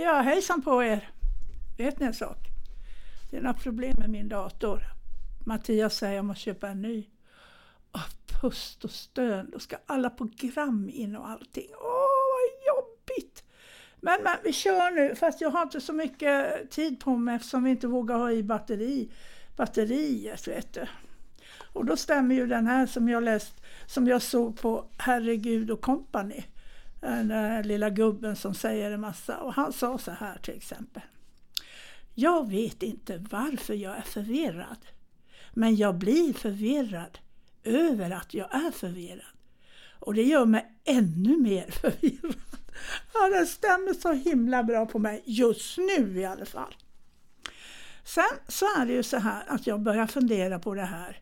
Ja, hejsan på er! Vet ni en sak? Det är några problem med min dator. Mattias säger att jag måste köpa en ny. Åh, pust och stön, då ska alla program in och allting. Åh, vad jobbigt! Men, men vi kör nu, fast jag har inte så mycket tid på mig eftersom vi inte vågar ha i batteri, batteriet. Vet du. Och då stämmer ju den här som jag läst, som jag såg på Herregud och kompani. Den där lilla gubben som säger en massa. Och han sa så här till exempel. Jag vet inte varför jag är förvirrad. Men jag blir förvirrad över att jag är förvirrad. Och det gör mig ännu mer förvirrad. Ja, det stämmer så himla bra på mig just nu i alla fall. Sen så är det ju så här att jag börjar fundera på det här.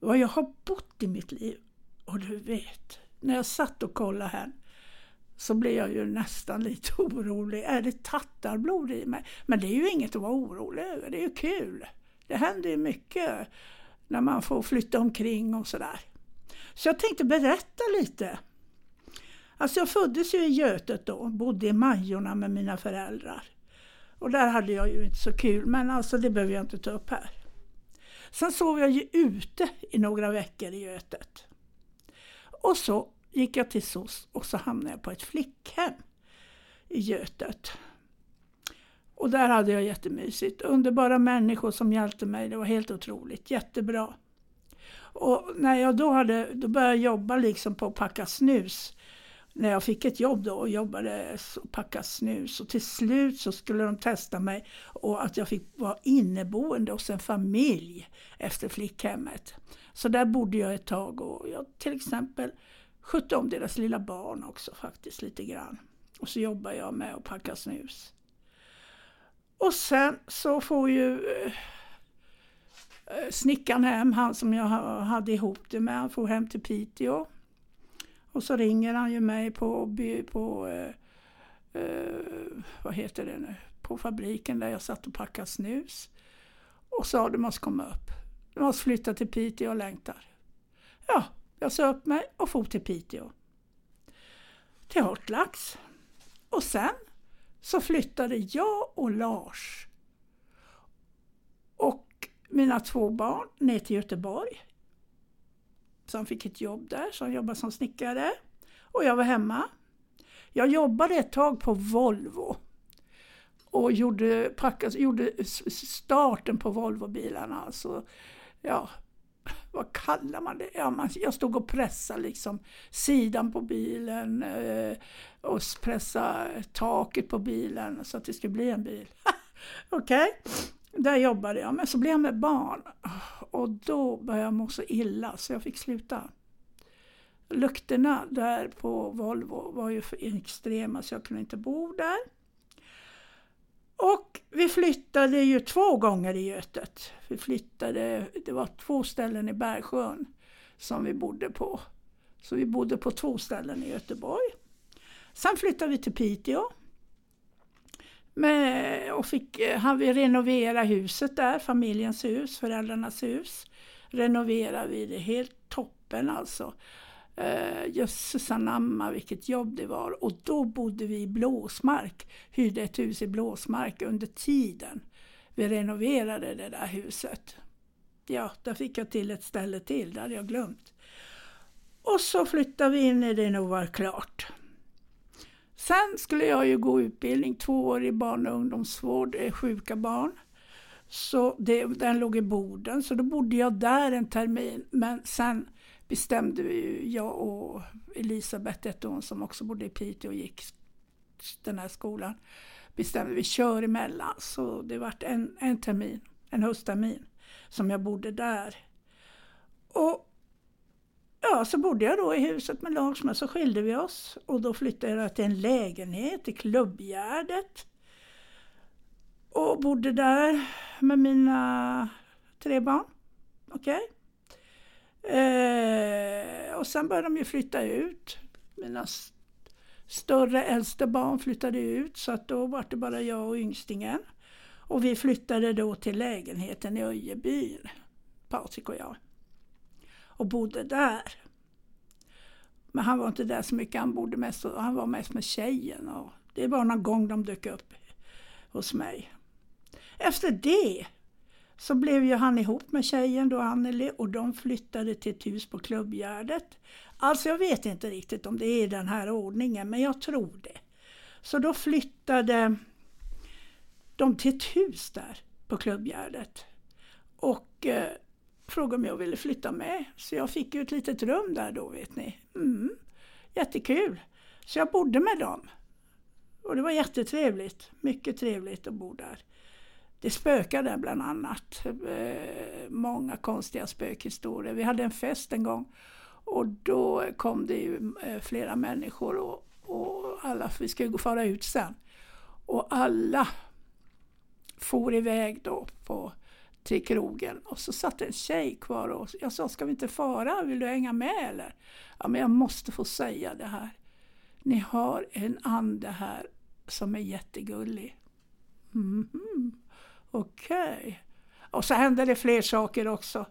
Vad jag har bott i mitt liv. Och du vet, när jag satt och kollade här så blev jag ju nästan lite orolig. Är det tattarblod i mig? Men det är ju inget att vara orolig över, det är ju kul. Det händer ju mycket när man får flytta omkring och sådär. Så jag tänkte berätta lite. Alltså jag föddes ju i Götet då, bodde i Majorna med mina föräldrar. Och där hade jag ju inte så kul, men alltså det behöver jag inte ta upp här. Sen sov jag ju ute i några veckor i Götet. Och så gick jag till SOS och så hamnade jag på ett flickhem i Götet. Och där hade jag jättemysigt. Underbara människor som hjälpte mig. Det var helt otroligt. Jättebra. Och när jag då, hade, då började jag jobba liksom på att packa snus. När jag fick ett jobb då och jobbade och packade snus. Och till slut så skulle de testa mig och att jag fick vara inneboende hos en familj efter flickhemmet. Så där bodde jag ett tag och jag till exempel skötte om deras lilla barn också faktiskt lite grann. Och så jobbade jag med att packa snus. Och sen så får ju eh, snickaren hem, han som jag hade ihop det med, han får hem till Piteå. Och så ringer han ju mig på, på eh, eh, vad heter det nu, på fabriken där jag satt och packade snus. Och sa du måste komma upp. Du måste flytta till Piteå och längtar. Ja, jag sa upp mig och for till Piteå. Till Hortlax. Och sen så flyttade jag och Lars och mina två barn ner till Göteborg. Så han fick ett jobb där, så han jobbade som snickare. Och jag var hemma. Jag jobbade ett tag på Volvo och gjorde, packade, gjorde starten på Volvobilarna. Alltså, ja, vad kallar man det? Ja, man, jag stod och pressade liksom sidan på bilen eh, och pressade taket på bilen så att det skulle bli en bil. Okej, okay där jobbade jag. Men så blev jag med barn och då började jag må så illa så jag fick sluta. Lukterna där på Volvo var ju för extrema så jag kunde inte bo där. Och vi flyttade ju två gånger i Götet. Vi flyttade, det var två ställen i Bergsjön som vi bodde på. Så vi bodde på två ställen i Göteborg. Sen flyttade vi till Piteå. Med, och fick, eh, han vi renovera huset där, familjens hus, föräldrarnas hus. Renoverade vi det helt toppen alltså. Uh, jösses anamma vilket jobb det var. Och då bodde vi i Blåsmark, hyrde ett hus i Blåsmark under tiden vi renoverade det där huset. Ja, där fick jag till ett ställe till, det hade jag glömt. Och så flyttade vi in när det nog var klart. Sen skulle jag ju gå utbildning, två år i barn och ungdomsvård, eh, sjuka barn. Så det, den låg i Boden, så då bodde jag där en termin. Men sen bestämde vi, jag och Elisabeth, ett hon som också bodde i Piteå och gick den här skolan, bestämde vi kör emellan. Så det vart en, en termin, en hösttermin, som jag bodde där. Och ja, så bodde jag då i huset med Lars, men så skilde vi oss och då flyttade jag till en lägenhet i Klubbgärdet. Och bodde där med mina tre barn. Okej. Okay. Eh, och sen började de ju flytta ut. Mina större äldste barn flyttade ut så att då var det bara jag och yngstingen. Och vi flyttade då till lägenheten i Öjebyn, Patrik och jag. Och bodde där. Men han var inte där så mycket, han bodde mest, han var mest med tjejen och Det var någon gång de dök upp hos mig. Efter det så blev ju han ihop med tjejen då, Anneli, och de flyttade till ett hus på Klubbgärdet. Alltså jag vet inte riktigt om det är den här ordningen, men jag tror det. Så då flyttade de till ett hus där på Klubbgärdet. Och eh, frågade om jag ville flytta med. Så jag fick ju ett litet rum där då, vet ni. Mm, jättekul! Så jag bodde med dem. Och det var jättetrevligt. Mycket trevligt att bo där. Det spökade bland annat. Eh, många konstiga spökhistorier. Vi hade en fest en gång och då kom det ju eh, flera människor och, och alla, vi skulle gå fara ut sen. Och alla for iväg då på, till krogen och så satt en tjej kvar och jag sa, ska vi inte fara? Vill du hänga med eller? Ja, men jag måste få säga det här. Ni har en ande här som är jättegullig. Mm -hmm. Okej. Okay. Och så hände det fler saker också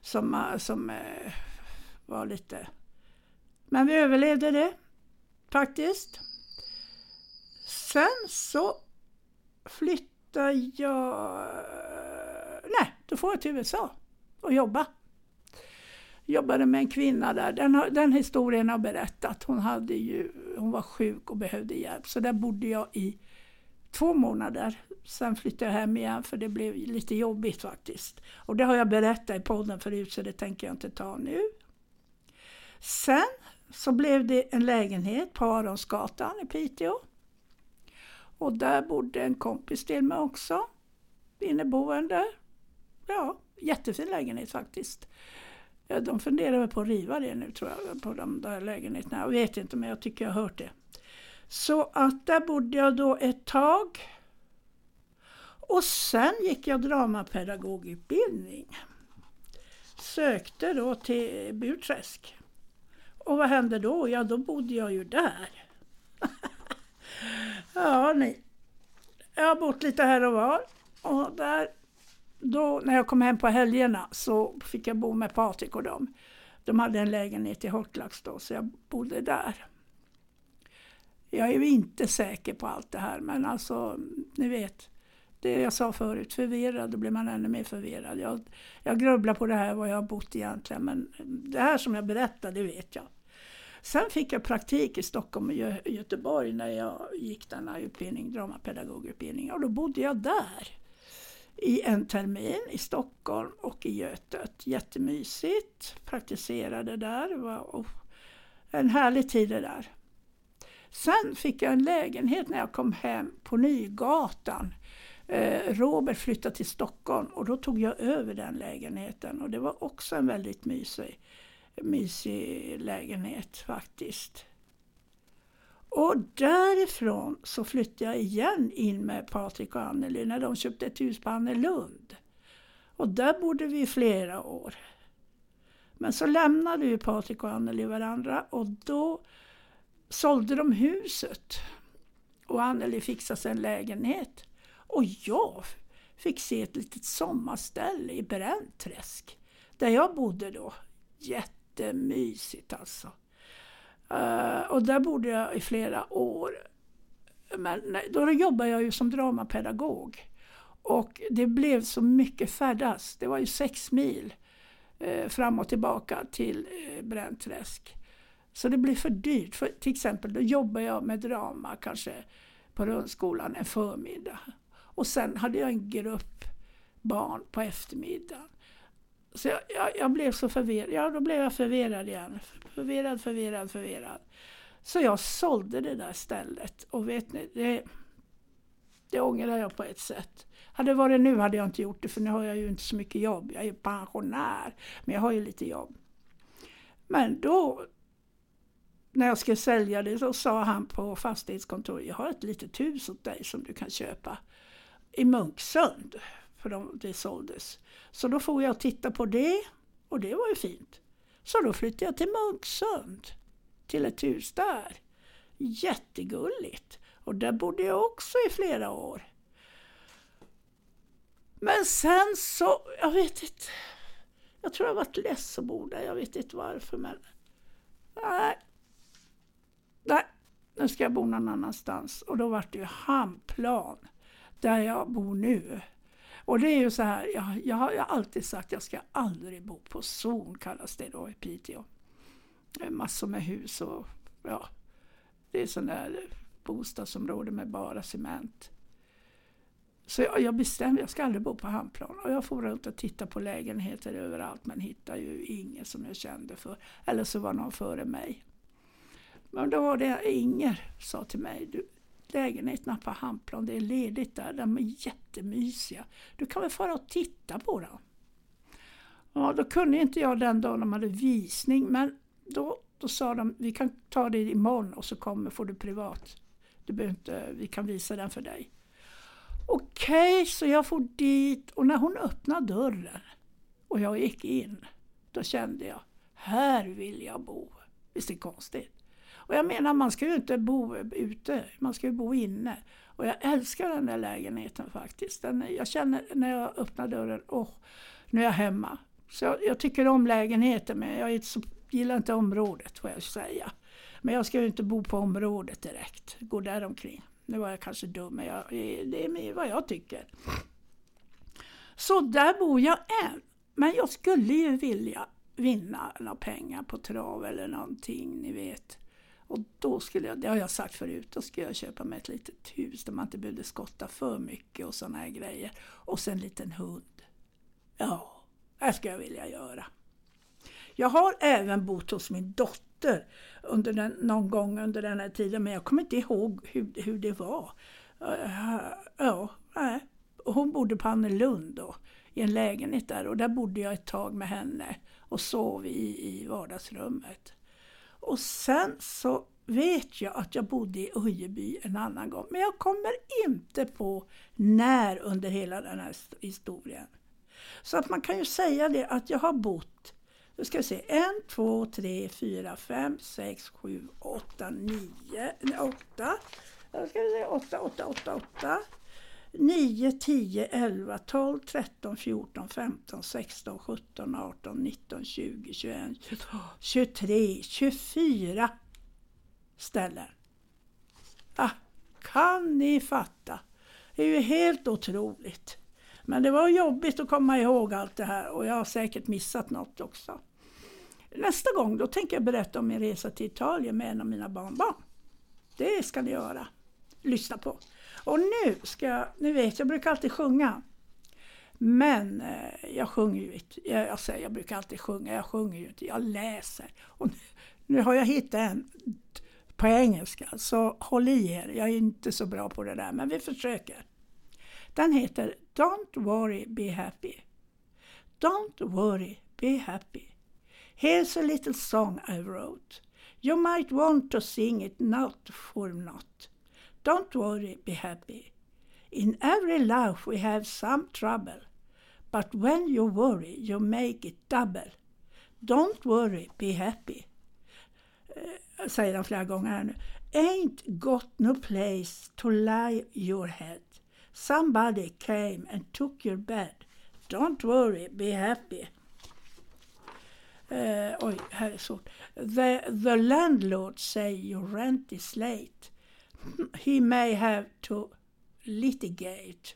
som, eh, som eh, var lite... Men vi överlevde det faktiskt. Sen så flyttade jag... Då får jag till USA och jobba. Jobbade med en kvinna där. Den, den historien har berättat. Hon, hade ju, hon var sjuk och behövde hjälp. Så där bodde jag i två månader. Sen flyttade jag hem igen för det blev lite jobbigt faktiskt. Och det har jag berättat i podden förut så det tänker jag inte ta nu. Sen så blev det en lägenhet på Aronsgatan i Piteå. Och där bodde en kompis till mig också, inneboende. Ja, jättefin lägenhet faktiskt. Ja, de funderar väl på att riva det nu tror jag, på de där lägenheterna. Jag vet inte men jag tycker jag har hört det. Så att där bodde jag då ett tag. Och sen gick jag dramapedagogutbildning. Sökte då till Burträsk. Och vad hände då? Ja, då bodde jag ju där. ja, ni. Jag har bott lite här och var. Och där, då, när jag kom hem på helgerna så fick jag bo med Patrik och dem. De hade en lägenhet i Hortlax då, så jag bodde där. Jag är ju inte säker på allt det här, men alltså, ni vet. Det jag sa förut, förvirrad, då blir man ännu mer förvirrad. Jag, jag grubblar på det här, var jag har bott egentligen, men det här som jag berättar, det vet jag. Sen fick jag praktik i Stockholm och Göteborg när jag gick denna utbildning, dramapedagogutbildning, och då bodde jag där i en termin i Stockholm och i Götet. Jättemysigt, praktiserade där, det var oh, en härlig tid det där. Sen fick jag en lägenhet när jag kom hem på Nygatan. Eh, Robert flyttade till Stockholm och då tog jag över den lägenheten och det var också en väldigt mysig, mysig lägenhet faktiskt. Och därifrån så flyttade jag igen in med Patrik och Anneli när de köpte ett hus på Annelund. Och där bodde vi i flera år. Men så lämnade ju Patrik och Anneli varandra och då sålde de huset och Anneli fixade sig en lägenhet. Och jag fick se ett litet sommarställe i Bränträsk där jag bodde då. Jättemysigt alltså. Uh, och där bodde jag i flera år. Men nej, då jobbade jag ju som dramapedagog. Och det blev så mycket färdas. Det var ju sex mil uh, fram och tillbaka till eh, uh, Bränträsk. Så det blev för dyrt. För, till exempel då jobbade jag med drama kanske på Rundskolan en förmiddag. Och sen hade jag en grupp barn på eftermiddagen. Så jag, jag, jag, blev så förvirrad. Ja, då blev jag förvirrad igen. Förvirrad, förvirrad, förvirrad. Så jag sålde det där stället. Och vet ni, det, det ångrar jag på ett sätt. Hade det varit nu hade jag inte gjort det för nu har jag ju inte så mycket jobb. Jag är pensionär, men jag har ju lite jobb. Men då när jag skulle sälja det så sa han på fastighetskontoret, jag har ett litet hus åt dig som du kan köpa i Munksund. För de, det såldes. Så då får jag titta på det och det var ju fint. Så då flyttade jag till Munksund, till ett hus där. Jättegulligt. Och där bodde jag också i flera år. Men sen så, jag vet inte. Jag tror jag varit less att bo där, jag vet inte varför men... Nej, Nej, nu ska jag bo någon annanstans. Och då vart det ju Hamplan, där jag bor nu. Och det är ju så här, jag, jag har alltid sagt att jag ska aldrig bo på zon, kallas det då i Piteå. Massor med hus och ja, det är sån där bostadsområde med bara cement. Så jag, jag bestämde, jag ska aldrig bo på Hamplan. Och jag får runt och titta på lägenheter överallt men hittar ju ingen som jag kände för. Eller så var någon före mig. Men då var det Inger sa till mig, du, lägenheterna på Hamplan, det är ledigt där, de är jättemysiga. Du kan väl fara och titta på dem? Ja, då kunde inte jag den dagen de hade visning, men då, då sa de, vi kan ta det imorgon och så kommer, får du privat. Du behöver inte, vi kan visa den för dig. Okej, okay, så jag får dit och när hon öppnade dörren och jag gick in, då kände jag, här vill jag bo. Visst är det konstigt? Och jag menar, man ska ju inte bo ute, man ska ju bo inne. Och jag älskar den där lägenheten faktiskt. Den, jag känner när jag öppnar dörren, åh, oh, nu är jag hemma. Så jag, jag tycker om lägenheten, men jag så, gillar inte området får jag säga. Men jag ska ju inte bo på området direkt, gå där omkring. Nu var jag kanske dum, men jag, det är vad jag tycker. Så där bor jag än. Men jag skulle ju vilja vinna några pengar på trav eller någonting, ni vet. Och då skulle jag, det har jag sagt förut, då skulle jag köpa mig ett litet hus där man inte behövde skotta för mycket och sådana här grejer. Och sen en liten hund. Ja, det skulle jag vilja göra. Jag har även bott hos min dotter under den, någon gång under den här tiden, men jag kommer inte ihåg hur, hur det var. Ja, nej. Hon bodde på Annelund då, i en lägenhet där och där bodde jag ett tag med henne och sov i, i vardagsrummet. Och sen så vet jag att jag bodde i Ujeby en annan gång. Men jag kommer inte på när under hela den här historien. Så att man kan ju säga det att jag har bott, nu ska vi se, en, två, tre, fyra, fem, sex, sju, åtta, nio, åtta. nu ska vi se, åtta, åtta, åtta, åtta. 9, 10, 11, 12, 13, 14, 15, 16, 17, 18, 19, 20, 21, 23, 24 ställen. Ah, kan ni fatta? Det är ju helt otroligt. Men det var jobbigt att komma ihåg allt det här och jag har säkert missat något också. Nästa gång då tänker jag berätta om min resa till Italien med en av mina barnbarn. Det ska ni göra. Lyssna på. Och nu ska jag, ni vet jag brukar alltid sjunga. Men eh, jag sjunger ju inte. Jag, jag säger jag brukar alltid sjunga, jag sjunger ju inte, jag läser. Och nu, nu har jag hittat en på engelska, så håll i er. Jag är inte så bra på det där, men vi försöker. Den heter Don't worry, be happy. Don't worry, be happy. Here's a little song I wrote. You might want to sing it not for not. Don't worry, be happy. In every life we have some trouble, but when you worry, you make it double. Don't worry, be happy. Uh, säger han flera gånger här nu. Ain't got no place to lie your head. Somebody came and took your bed. Don't worry, be happy. Uh, oj, här är svårt. The, the landlord say your rent is late. He may have to litigate.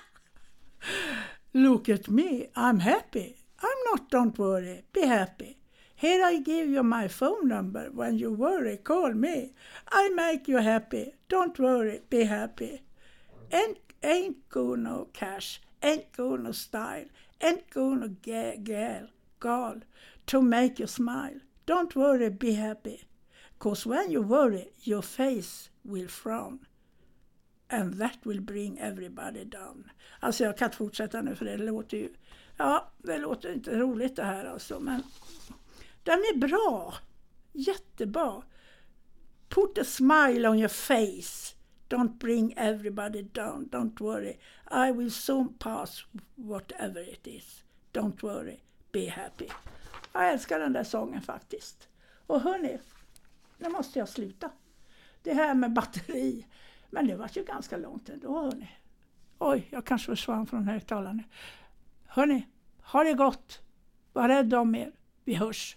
Look at me, I'm happy. I'm not, don't worry, be happy. Here I give you my phone number. When you worry, call me. I make you happy. Don't worry, be happy. Ain't, ain't go no cash, ain't go no style, ain't go no gal, gal to make you smile. Don't worry, be happy. Cause when you worry, your face will frown. And that will bring everybody down. Alltså jag kan inte fortsätta nu för det låter ju... Ja, det låter inte roligt det här alltså, men den är bra. Jättebra. Put a smile on your face. Don't bring everybody down. Don't worry. I will soon pass whatever it is. Don't worry. Be happy. Jag älskar den där sången faktiskt. Och hörni, nu måste jag sluta. Det här med batteri. Men det var ju ganska långt ändå hörni. Oj, jag kanske försvann från högtalaren. Hörni, ha det gott. Var rädd om er. Vi hörs.